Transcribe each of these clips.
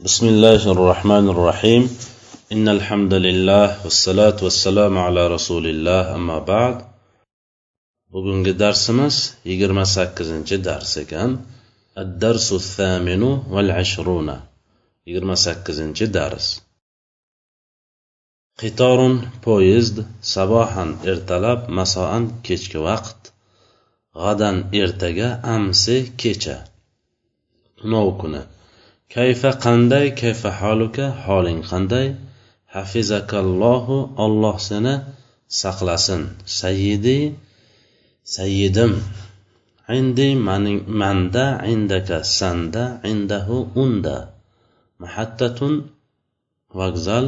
بسم الله الرحمن الرحيم إن الحمد لله والصلاة والسلام على رسول الله أما بعد bugungi darsimiz yigirma sakkizinchi dars ekan addarsu thaminu val ashruna yigirma sakkizinchi dars qitorun poyezd sabohan ertalab masoan kechki vaqt g'adan ertaga amsi kecha tunov kuni Kayfa qanday kayfa holuka holing qanday? Hafizakallohu olloh seni saqlasin. Sayyidi sayyidim. Indi manda indaka sanda indahu unda. Mahattatun vokzal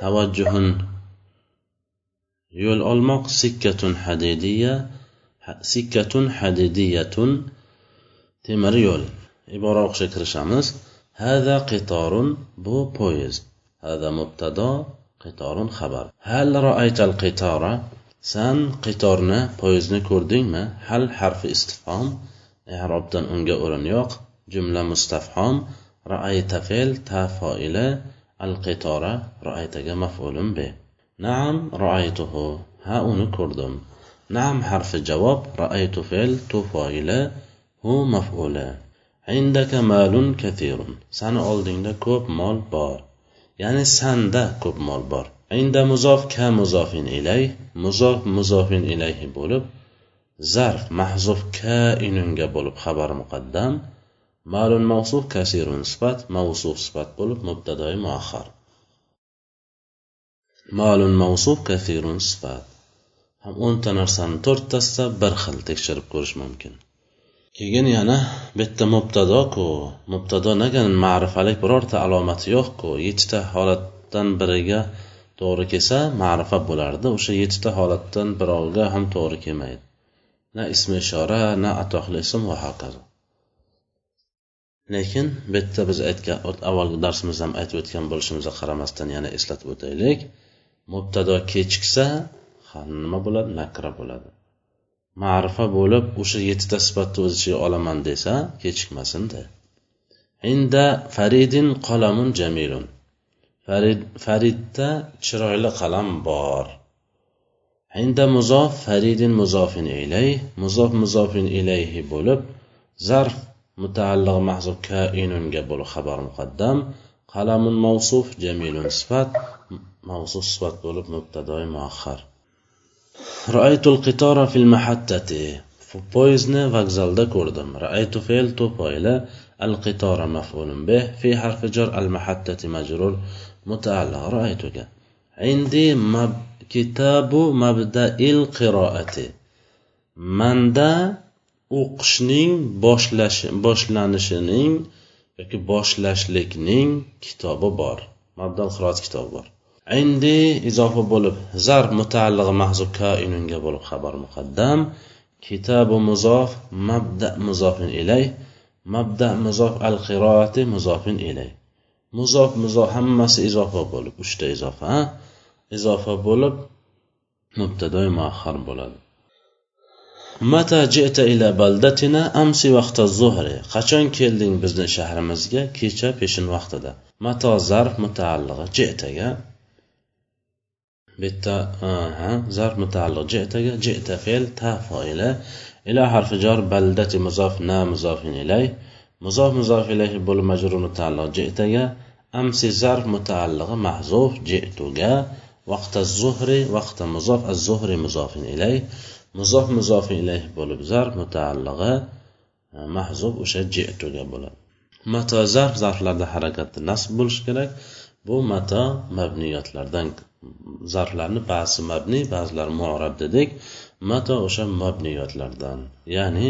tavajjuhun. Yo'l olmoq sikkatun hadidiya sikkatun hadidiyatun temir yo'l. Ibora o'qishga kirishamiz. هذا قطار بو بويز. هذا مبتدا قطار خبر. هل رأيت القطار؟ سن قطارنا بويزني كوردينما هل حرف استفهام؟ إعرابدن unga o'rin yo'q جملة مستفهام. رأيت فعل تفاعل القطار رأيتك مفعول به. نعم رأيته. ها أنا كردم نعم حرف جواب. رأيت فعل تفاعل هو مفعول indaka malun كثير sani oldingda ko'p mol bor. Ya'ni sanda ko'p mol bor. Inda muzof ka muzofin ilay muzof muzofin ilayhi bo'lib zarf mahzuf ka inunga bo'lib xabar muqaddam ma'lum mavsuf kasirun sifat mavsuf sifat bo'lib mubtadoi muahhar ma'lum mavsuf kasirun sifat. Ham o'nta narsani to'rttasida bir xil tekshirib ko'rish mumkin. Keyin yana bitta mubtadoku. Mubtado nega ma'rifalik birorta alomati yo'qku. Yettita holatdan biriga to'g'ri kelsa ma'rifa bo'lardi. O'sha yettita holatdan biroviga ham to'g'ri kelmaydi. Na ismi ishora na atoqli ism va hokazo. Lekin bu yerda biz aytgan avvalgi darsimizda ham aytib o'tgan bo'lishimizga qaramasdan yana eslatib o'taylik. Mubtado kechiksa nima bo'ladi? Nakra bo'ladi. Ma'rifa bo'lib o'sha yettita sifatni o'z ichiga olaman desa kechikmasinda inda faridin qalamun jamilun. Farid faridda chiroyli qalam bor. Inda muzof faridin muzofin ilay. Muzof muzofin ilayhi bo'lib zarf mutaalliq mahzub kainunga bo'lib xabar muqaddam. Qalamun mavsuf jamilun sifat. Mavsuf sifat bo'lib mubtadoi muaxar Ra'aytul qitara fil mahattati. Poyezdni vokzalda ko'rdim. Ra'aytu fe'l to'poyla al qitora maf'ulun bih fi harfi jar al mahattati majrur muta'alliq ra'aytuka. Indi mab kitabu mabda'il qiroati. Manda o'qishning boshlash boshlanishining yoki boshlashlikning kitobi bor. mabda qiroat kitobi bor. Indi izofa bo'lib zarb mutaallig'i mahzub kainunga bo'lib xabar muqaddam. Kitabu muzof mabda muzofin ilay mabda muzof al qiroati muzofin ilay. Muzof muzof hammasi izofa bo'lib uchta izofa izofa bo'lib mubtadoi muahhar bo'ladi. Mata jita ila baldatina amsi vaqta zuhri. Qachon kelding bizni shahrimizga? Kecha peshin vaqtida. Mato zarf mutaallig'i jitaga bitta zarf mutaalliq. Jitaga jita fe'l ta foila. Ila harfi jar baldati muzof na muzofin ilay. Muzof muzof ilay bo'lib majrur mutaalliq. Jitaga amsi zarf mutaalliq mahzuf jituga vaqta zuhri vaqta muzof az zuhri muzofin ilay. Muzof muzofin ilay bo'lib zarf mutaalliq mahzuf o'sha jituga bo'ladi. Mato zarf zarflarda harakatda nasb bo'lishi kerak. Bu mato mabniyotlardan zarflarni ba'zi mabniy ba'zilari muorab dedik. Mato o'sha mabniyotlardan ya'ni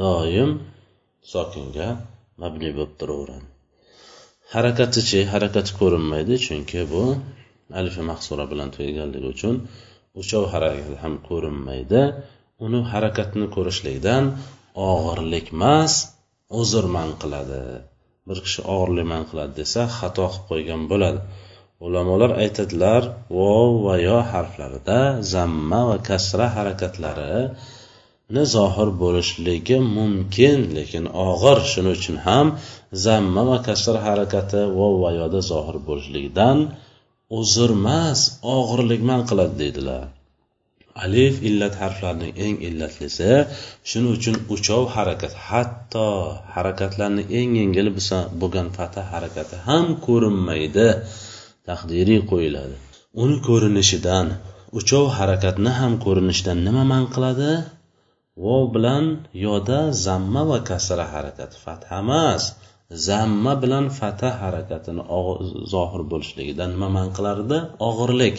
doim sokinga mabniy bo'lib turaveradi. Harakatichi harakati ko'rinmaydi chunki bu alifi mahsura bilan tugaganligi uchun uchov harakati ham ko'rinmaydi. Uni harakatini ko'rishlikdan og'irlik emas qiladi. Bir kishi og'irlik man qiladi desa xato qilib qo'ygan bo'ladi. Ulamolar aytadilar vov va yo harflarida zamma va kasra harakatlari zohir bo'lishligi mumkin lekin og'ir shuning uchun ham zamma va kasra harakati vov va yoda zohir bo'lishligidan uzrmas og'irlikman qiladi deydilar. Alif illat harflarining eng illatlisi shuning uchun uchov harakat hatto harakatlarni eng yengil bo'lgan fatha harakati ham ko'rinmaydi taqdiriy qo'yiladi. Uni ko'rinishidan uchov harakatni ham ko'rinishidan nima man qiladi? Vov bilan yoda zamma va kasra harakati fatha emas zamma bilan fatha harakatini zohir bo'lishligidan nima man qilardi? Og'irlik.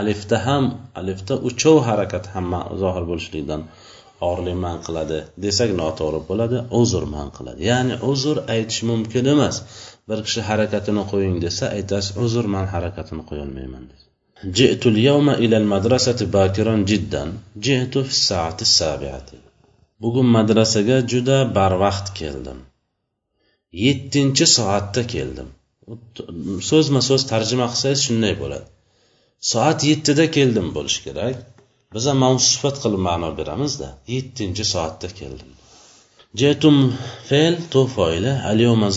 alifda ham alifda uchov harakat ham zohir bo'lishligidan og'irlik man qiladi desak noto'g'ri bo'ladi uzr man qiladi ya'ni uzr aytish mumkin emas bir kishi harakatini qo'ying desa aytasiz uzr man harakatini qo'yolmayman جئت اليوم إلى المدرسة باكرا جدا جئت في الساعة السابعة bugun madrasaga juda barvaqt keldim yettinchi soatda keldim so'zma so'z tarjima qilsangiz shunday bo'ladi soat yettida keldim bo'lishi kerak. Biz ham mavzu sifat qilib ma'no beramizda. Yettinchi soatda keldim. Jetum fe'l to foili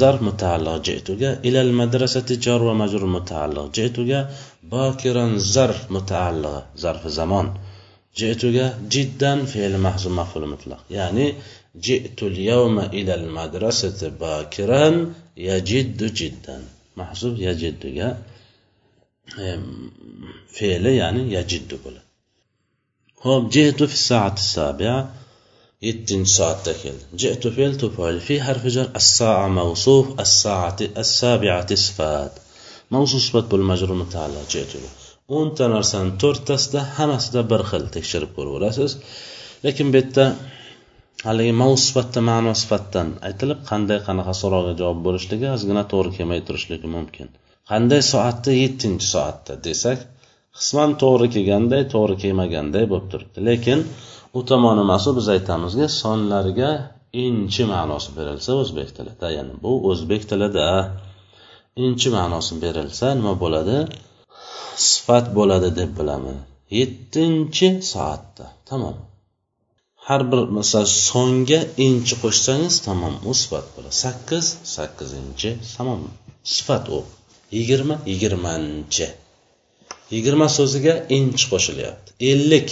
zarf mutaalliq jetuga ilal madrasati jor va majrur mutaalliq jetuga bokiran zarf mutaalliq zarfi zamon jetuga jiddan fe'li mahzu maf'ul mutlaq. Ya'ni jitul yawma ilal madrasati bakiran yajiddu jiddan. Mahzub yajidduga fe'li ya'ni yajiddu bo'ladi. Ho'p jitu fi soati sabia yettinchi soatda keldi. Jitu fe'l tufayl fi harfi jar as-sa'a mawsuf as-sa'ati as-sabi'ati sifat. Mavsuf sifat bo'l majrur mutaalliq jitu o'nta narsani to'rttasida hammasida bir xil tekshirib ko'raverasiz lekin bu yerda haligi mavzu sifatda ma'no sifatdan aytilib qanday qanaqa so'roqqa javob bo'lishligi ozgina to'g'ri kelmay turishligi mumkin. Qanday soatda yettinchi soatda desak qisman to'g'ri kelganday to'g'ri kelmaganday bo'lib turibdi. Lekin u tomoni emas biz aytamizki sonlarga inchi ma'nosi berilsa o'zbek tilida ya'ni bu o'zbek tilida inchi ma'nosi berilsa nima bo'ladi? Sifat bo'ladi deb bilaman yettinchi soatda tamom. Har bir masalan songa inchi qo'shsangiz tamom u sifat bo'ladi. Sakkiz sakkizinchi tamom. Sifat u. yigirma yigirmanchi. Yigirma so'ziga inch qo'shilyapti. Ellik.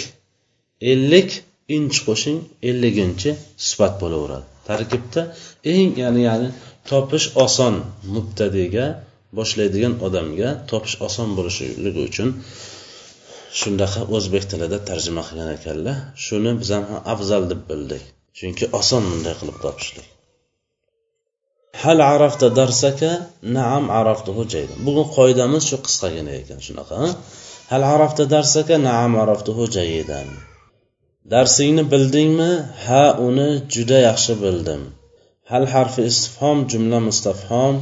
Ellik inch qo'shing elliginchi sifat bo'laveradi. Tarkibda eng ya'ni ya'ni topish oson mubtadiga boshlaydigan odamga topish oson bo'lishligi uchun shundaqa o'zbek tilida tarjima qilgan ekanlar. Shuni biz ham afzal deb bildik. Chunki oson bunday qilib topishlik. Hal arafta darsaka? Naam araftuhu jaydan. Bugun qoidamiz shu qisqagina ekan shunaqa hal arafta darsaka? Naam araftuhu jayidan darsingni bildingmi? Ha uni juda yaxshi bildim. Hal harfi istifhom jumla mustafhom.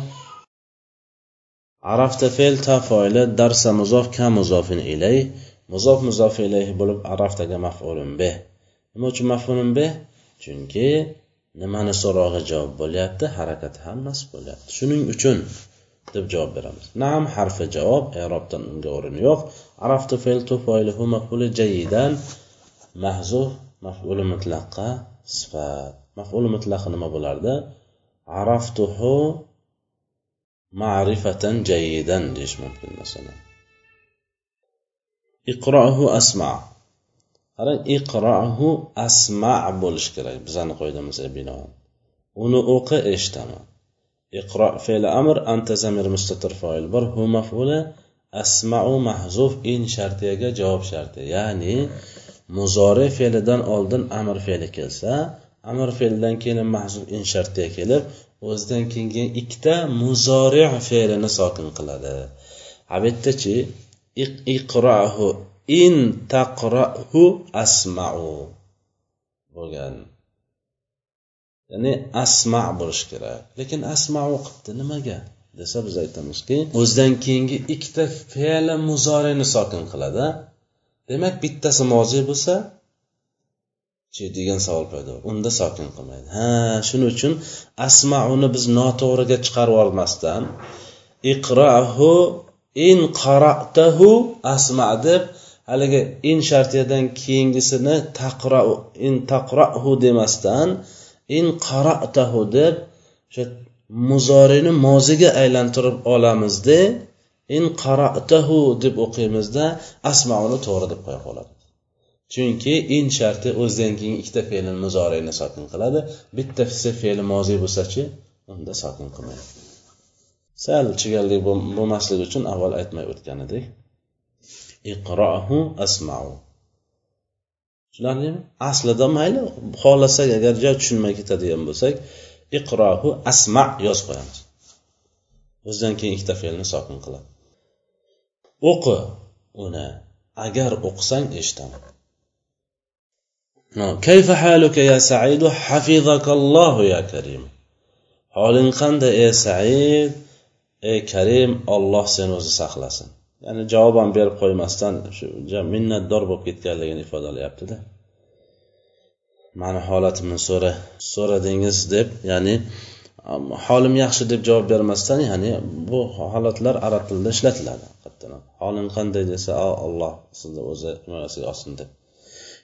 Arafta fe'l ta foili darsa muzof ka muzofin ilay. Muzof muzof ilayhi bo'lib araftaga maf'ulun bih nima uchun maf'ulun bih chunki nimani so'rog'i javob bo'lyapti harakati ham nasb bo'lyapti. Shuning uchun deb javob beramiz. Nam harfi javob erobdan unga o'rin yo'q. Araftu fe'l tufoilihu maf'uli jayidan. Mahzuf maf'uli mutlaqqa sifat. Maf'uli mutlaqi nima bo'lardi? Araftuhu ma'rifatan jayidan deyish mumkin masalan. Iqrohu asma. Qarang iqrohu asma bo'lishi kerak bizani qoidamizga binoan. Uni o'qi eshitaman iqro fe'li amr anta zamir mustatir foil bir hu maf'uli asmau mahzuf in shartiyaga javob sharti. Ya'ni muzori fe'lidan oldin amr fe'li kelsa amr fe'lidan keyin mahzuf in shartiya kelib o'zidan keyingi ikkita muzori fe'lini sokin qiladi. Ha bu yerdachi iqrohu in taqrahu asmau. Bo'lgan. Ya'ni asma bo'lishi kerak. Lekin asmau qilibdi nimaga? Desa biz aytamizki o'zidan keyingi ikkita fe'li muzorini sokin qiladi. Demak bittasi moziy bo'lsa chi degan savol paydo unda sokin qilmaydi. Ha shuning uchun asmauni biz noto'g'riga chiqarib yubormasdan iqrahu in qaratahu asma deb haligi in shartiyadan keyingisini taqra in taqrahu demasdan in qaratahu deb o'sha muzorini moziga aylantirib olamizda in qaratahu deb o'qiymizda asmauni to'g'ri deb qo'ya qoladi. Chunki in sharti o'zidan keyin ikkita fe'lni muzorini sokin qiladi bittasi fe'li moziy bo'lsachi unda sokin qilmaydi. Sal chigallik bo'lmasligi uchun avval aytmay o'tgan edik. Iqrohu asmau. Tushunarlimi? Aslida mayli xohlasak agar jo tushunmay ketadigan bo'lsak iqrohu asma yozib qo'yamiz. O'zidan keyin ikkita fe'lni sokin qiladi. O'qi uni agar o'qisang eshitaman. Kayfa haluka ya saidu? Hafizakallohu ya karim. Holing qanday ey said? Ey karim olloh seni o'zi saqlasin. ya'ni javob ham berib qo'ymasdan shu minnatdor bo'lib ketganligini ifodalayaptida mani holatimni so'ra so'radingiz deb ya'ni holim yaxshi deb javob bermasdan ya'ni bu holatlar arab tilida ishlatiladi holim qanday desa alloh sizni o'zi himoyasiga olsin deb.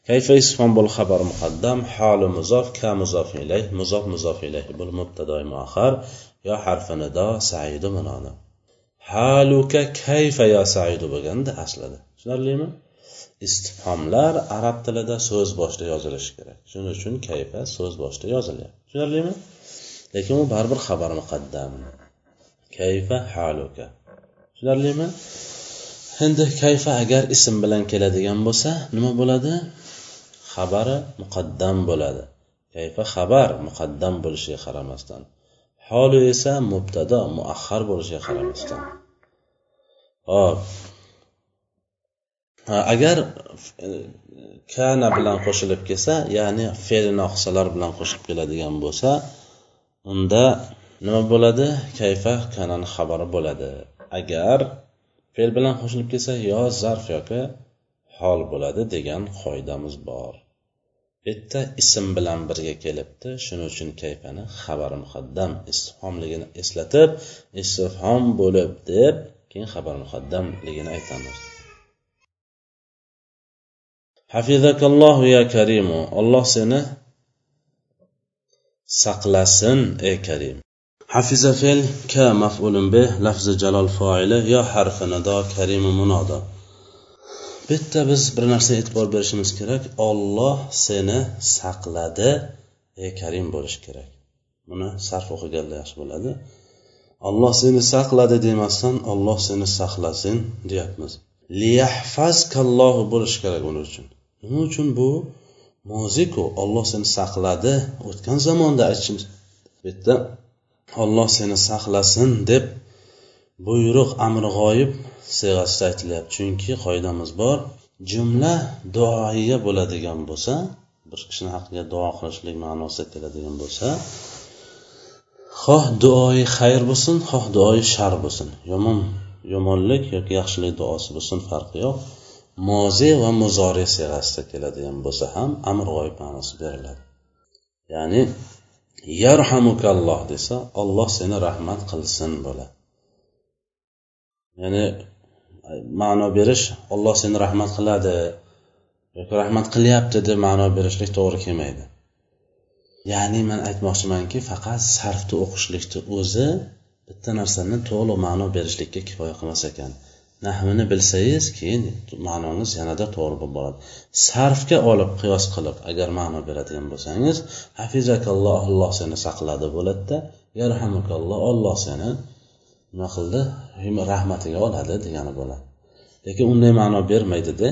Kayfa ismon xabar muqaddam? Holi muzof ka muzof ilayh muzof muzof ilayh. Bul mubtadoi muahar yo harfi nido saidu munona haluka kayfa ya saidu bo'lganda aslida. Tushunarlimi? Istifhomlar arab tilida so'z boshida yozilishi kerak. Shuning uchun kayfa so'z boshida yozilyapti. Tushunarlimi? Lekin u baribir xabar muqaddam. Kayfa haluka? Tushunarlimi? Endi kayfa agar ism bilan keladigan bo'lsa nima bo'ladi? Xabari muqaddam bo'ladi. Kayfa xabar muqaddam bo'lishiga qaramasdan. Holi esa mubtado muahhar bo'lishiga qaramasdan. Hop. Agar e, kana bilan qo'shilib kelsa ya'ni fe'li noqisalar bilan qo'shilib keladigan bo'lsa unda nima bo'ladi? Kayfa kanani xabari bo'ladi? Agar fe'l bilan qo'shilib kelsa yo zarf yoki hol bo'ladi degan qoidamiz bor. Bitta ism bilan birga kelibdi. Shuning uchun kayfani xabari muqaddam istifhomligini eslatib istifhom bo'lib deb keyin xabar muqaddamligini aytamiz. Hafizakallohu ya karimu olloh seni saqlasin ey karim. Hafiza fe'l ka maf'ulun bih lafzi jalol foili yo harfi nido karimu munodo. Bitta biz bir narsaga e'tibor berishimiz kerak. Olloh seni saqladi. Ey karim bo'lishi kerak. Buni sarf o'qiganlar yaxshi bo'ladi. Olloh seni saqladi demasdan olloh seni saqlasin deyapmiz. Liyahfazkallohu bo'lishi kerak uning uchun. Nima uchun bu? Moziku olloh seni saqladi. O'tgan zamonda aytishimiz bu yerda olloh seni saqlasin deb buyruq amri g'oyib siyg'asida aytilyapti chunki qoidamiz bor jumla duoiya bo'ladigan bo'lsa bir kishini haqqiga duo qilishlik ma'nosida keladigan bo'lsa xoh duoyi xayr bo'lsin xoh duoyi shar bo'lsin. Yomon yomonlik yoki yaxshilik duosi bo'lsin farqi yo'q. Mozi va muzori siyg'asida keladigan bo'lsa ham amr g'oyib ma'nosi beriladi. Ya'ni yarhamukalloh desa olloh seni rahmat qilsin bo'ladi. Ya'ni ma'no berish olloh seni rahmat qiladi. Yoki rahmat qilyapti deb ma'no berishlik to'g'ri kelmaydi. Ya'ni man aytmoqchimanki faqat sarfni o'qishlikni o'zi bitta narsani to'liq ma'no berishlikka kifoya qilmas ekan. Nahvini bilsangiz keyin ma'nongiz yanada to'g'ri bo'lib boradi. Sarfga olib qiyos qilib agar ma'no beradigan bo'lsangiz hafizakalloh olloh seni saqladi bo'ladida. Yarhamukalloh olloh seni nima qildi? Rahmatiga oladi degani bo'ladi lekin unday ma'no bermaydida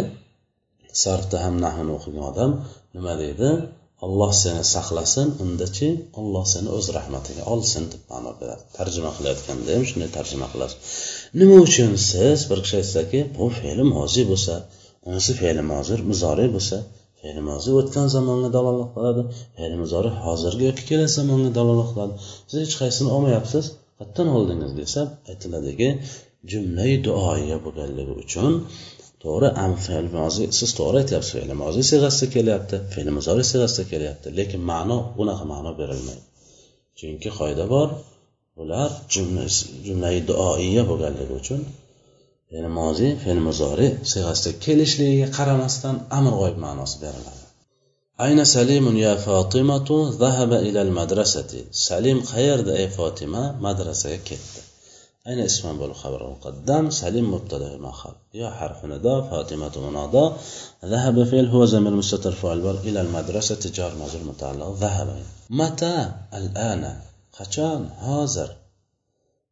sarfda ham nahvini o'qigan odam nima deydi? Alloh seni saqlasin undachi olloh seni o'z rahmatiga olsin deb ma'no beradi. Tarjima qilayotganda ham shunday tarjima qilasiz. Nima uchun siz bir kishi aytsaki bu fe'li mozi bo'lsa unisi fe'li mozir muzoriy bo'lsa fe'li mozi o'tgan zamonga dalolat qiladi fe'li muzori hozirgi yoki kelasi zamonga dalolat qiladi. Siz hech qaysini olmayapsiz. Qayerdan oldingiz desa aytiladiki jumlai duoiya bo'lganligi uchun to'g'ri fe'l siz to'g'ri aytyapsiz fe'l mozi siyg'asida kelyapti fe'l muzori siyg'asida kelyapti lekin ma'no unaqa ma'no berilmaydi. Chunki qoida bor bular jumlai duoiya bo'lganligi uchun ya'ni moziy fe'l muzori siyg'asida kelishligiga qaramasdan amr g'oyib ma'nosi beriladi. أين سليم يا فاطمة؟ ذهب إلى المدرسة. سليم خير ده أي فاطمة؟ مدرسة كده. أين اسم بالخبر المقدم سليم مبتدأ ما خبر يا حرف نداء فاطمة منادى ذهب فيل هو زمن مستتر فعل بر إلى المدرسة. جار مزر متعلق. ذهب. متى الآن؟ خشان هازر.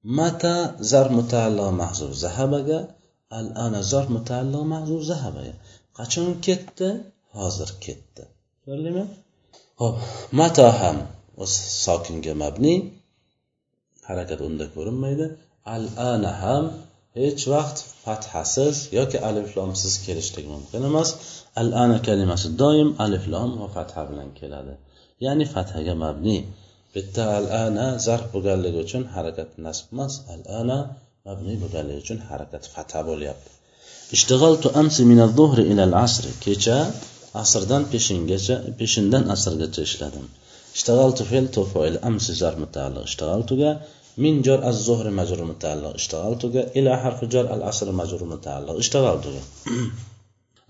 متى زر متعلق mutaallo ذهب جا؟ الآن زر متعلق mutaallo ذهب جا. qachon كت هازر كت ko'rdingmi? Ho'p mato ham sokinga mabni. Harakat unda ko'rinmaydi. Al ana ham hech vaqt fathasiz yoki aliflomsiz kelishligi mumkin emas. Al ana kalimasi doim aliflom va fatha bilan keladi. Ya'ni fathaga mabni. Bitta al ana zarf bo'lganligi uchun harakat nasb emas. Al ana mabni bo'lganligi uchun harakat fatha bo'lyapti. Ishtig'altu amsi min az-zuhri ila al-asr kecha asrdan peshingacha peshindan asrgacha ishladim ishtig'altu fe'l tufoil amsi zarf mutaalliq ishtig'altuga من جر الظهر مجرور متعلق اشتغلت الى حرف جر العصر مجرور متعلق اشتغلت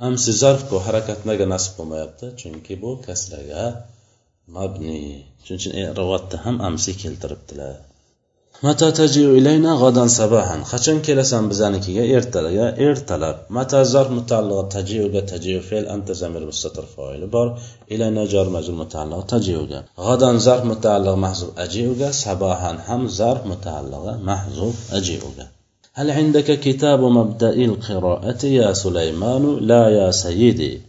amsi zarf bu harakatlarga nasib bo'lmayapti chunki bu kasraga mabni shuning uchun rivoyatda ham amsi keltiribdilar متى تجي إلينا؟ غدا صباحا. خشن كلا سام بزانك يا إرتلا. يا إرتلا متى زار متعلق تجي وجا تجي فعل أنت زمير بالسطر فاعل بار. إلى نجار مجر متعلق تجي وجا غدا زار متعلق محزوب أجي وجا صباحا هم زار متعلق محزوب أجي وجا هل عندك كتاب مبدأ القراءة يا سليمان؟ لا يا سيدي.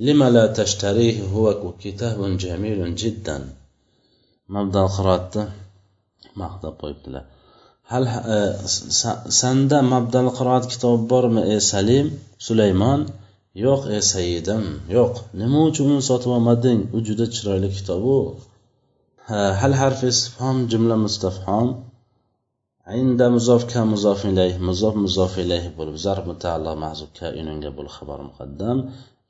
لما لا تشتريه؟ هو كتاب جميل جدا. مبدأ القراءة. maqtab qo'yibdilar hal sanda mabdal qiroat kitobi bormi ey salim sulaymon yo'q ey sayidim yo'q nima uchun uni sotib olmading u juda chiroyli kitob u hal harfi istifhom jumla mustafhom عند مضاف كمضاف إليه مضاف مضاف إليه بول ظرف متعلق محذوف كائن قبل خبر مقدم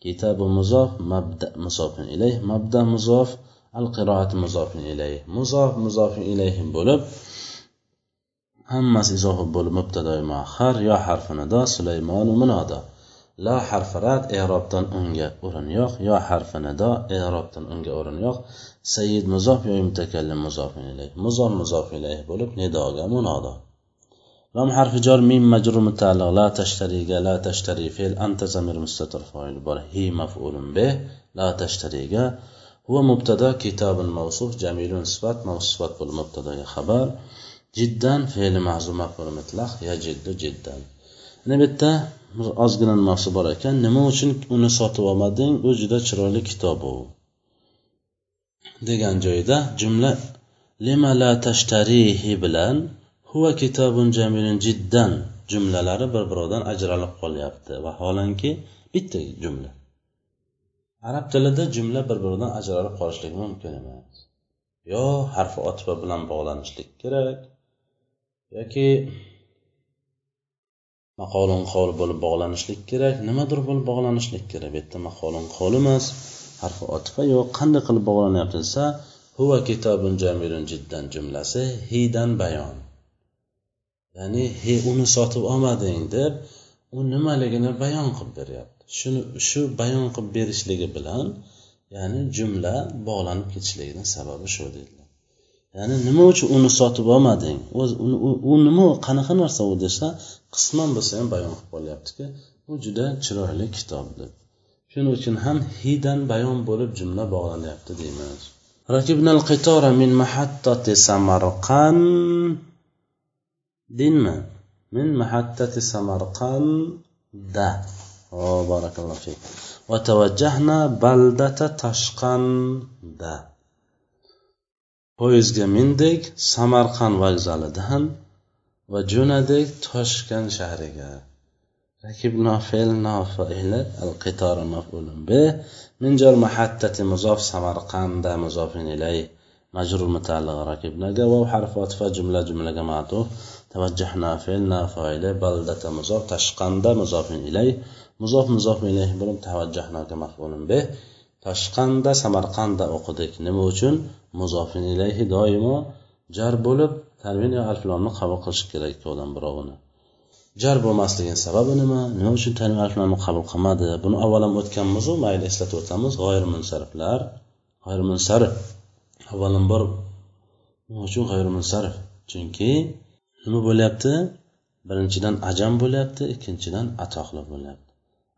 كتاب مضاف مبدأ مضاف إليه مبدأ مضاف القراءة مضاف إليه مضاف مضاف إليه bo'lib hammasi izofa bo'lib mubtado muahhar yo harfi nido sulaymonu munodo la harfi rad erobdan unga o'rin yo'q yo harfi nido erobdan unga o'rin yo'q sayid muzof yo mutakallim muzof ilayh muzof muzof ilayh bo'lib nidoga munodo لام حرف جر ميم مجرور متعلق لا تشتري لا تشتري فعل أنت زمير مستتر فاعل بر هي مفعول به لا huva mubtada kitabun mavsuf jamilun sifat mavsuf sifat bo'lib mubtadaga xabar. Jiddan fe'li mahzuf maful mutlaq yajiddu jiddan. Yana ozgina nimasi bor ekan. Nima uchun uni sotib olmading? U juda chiroyli kitob u. Degan joyda jumla lima la tashtarihi bilan huva kitabun jamilun jiddan jumlalari bir biridan ajralib qolyapti. Vaholanki bitta jumla. Arab tilida jumla bir biridan ajralib qolishligi mumkin emas. Yo harfi otifa bilan bog'lanishlik kerak yoki maqolun qol bo'lib bog'lanishlik kerak nimadir bo'lib bog'lanishlik kerak. Bu yerda maqolun qol emas harfi otifa yo'q. Qanday qilib bog'lanyapti desa huva kitobun jamilun jiddan jumlasi hidan bayon ya'ni he uni sotib olmading deb u nimaligini bayon qilib beryapti shuni shu bayon qilib berishligi bilan ya'ni jumla bog'lanib ketishligini sababi shu deydilar ya'ni nima uchun uni sotib olmading u nima qanaqa narsa u desa qisman bo'lsa ham bayon qilib qolyaptiki bu juda chiroyli kitob deb shuning uchun ham hidan bayon bo'lib jumla bog'lanyapti deymiz ركبنا القطار من محطة سمرقند dinmi من محطة سمرقند oh barakalloh fik وتوجهنا بلدة تashqand poyezdga mindik samarqand vokzalidan va jo'nadik toshkent shahriga ركبنا فعل فاعل القطار مفعول به. من جر محطة مضاف سمرقند مضاف إليه مجرور متعلق ركبنا واو حرف عطف جملة جملة معطوف توجهنا فعلنا فاعل بلدة مضاف تشقند مضاف إليه مضاف مضاف إليه bo'lib tavajjahnoga maf'ulun bih toshqanda samarqanda o'qidik nima uchun muzofin ilayhi doimo jar bo'lib tanvin yo alflomni qabul qilish kerak ikkovidan birovini jar bo'lmasligini sababi nima nima uchun tanvin aliflarni qabul qilmadi buni avval ham o'tganmizu mayli eslatib o'tamiz g'oyir munsariflar g'oyir munsarif avvalambor nima uchun g'oyir munsarif chunki nima bo'lyapti? Birinchidan ajam bo'lyapti ikkinchidan atoqli bo'lyapti.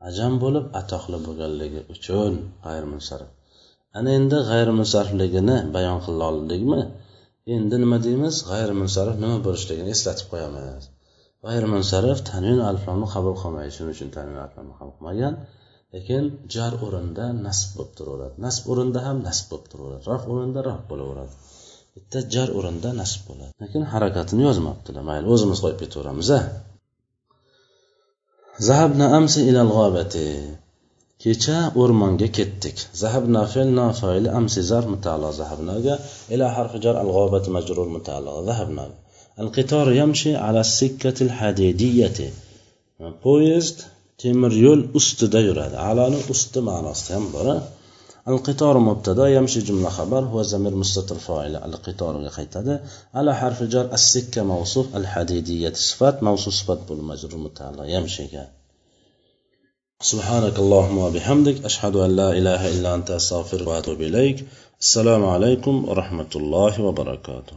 Ajam bo'lib atoqli bo'lganligi uchun g'ayr ana endi g'ayrimunsarifligini bayon qila oldikmi? Endi nima deymiz? G'ayr nima bo'lishligini eslatib qo'yamiz g'ayr tanvin aliflomni qabul qilmaydi shuning uchun tanvin aliflomni qabul qilmagan. Lekin jar o'rinda nasb bo'lib turaveradi. Nasb o'rinda ham nasb bo'lib turaveradi. Raf o'rinda raf bo'laveradi. Bitta jar o'rinda nasb bo'ladi lekin harakatini yozmabdilar mayli o'zimiz qo'yib ketaveramiz a zahabna amsi ilal g'obati kecha o'rmonga ketdik zahabna fe'l nofoili amsi zar mutalo zahabnaga ila harfi jar al g'obati majrur mutalo zahabna al qitor yamshi ala sikkatil hadidiyati poyezd temir yo'l ustida yuradi aloni usti ma'nosida ham bor القطار مبتدا يمشي جملة خبر هو زمير مستتر فاعل القطار قيتده على حرف جر السكة موصوف الحديدية صفات موصوف صفات بالمجرور متعلق يمشي سبحانك اللهم وبحمدك أشهد أن لا إله إلا أنت أستغفرك وأتوب إليك. السلام عليكم ورحمة الله وبركاته.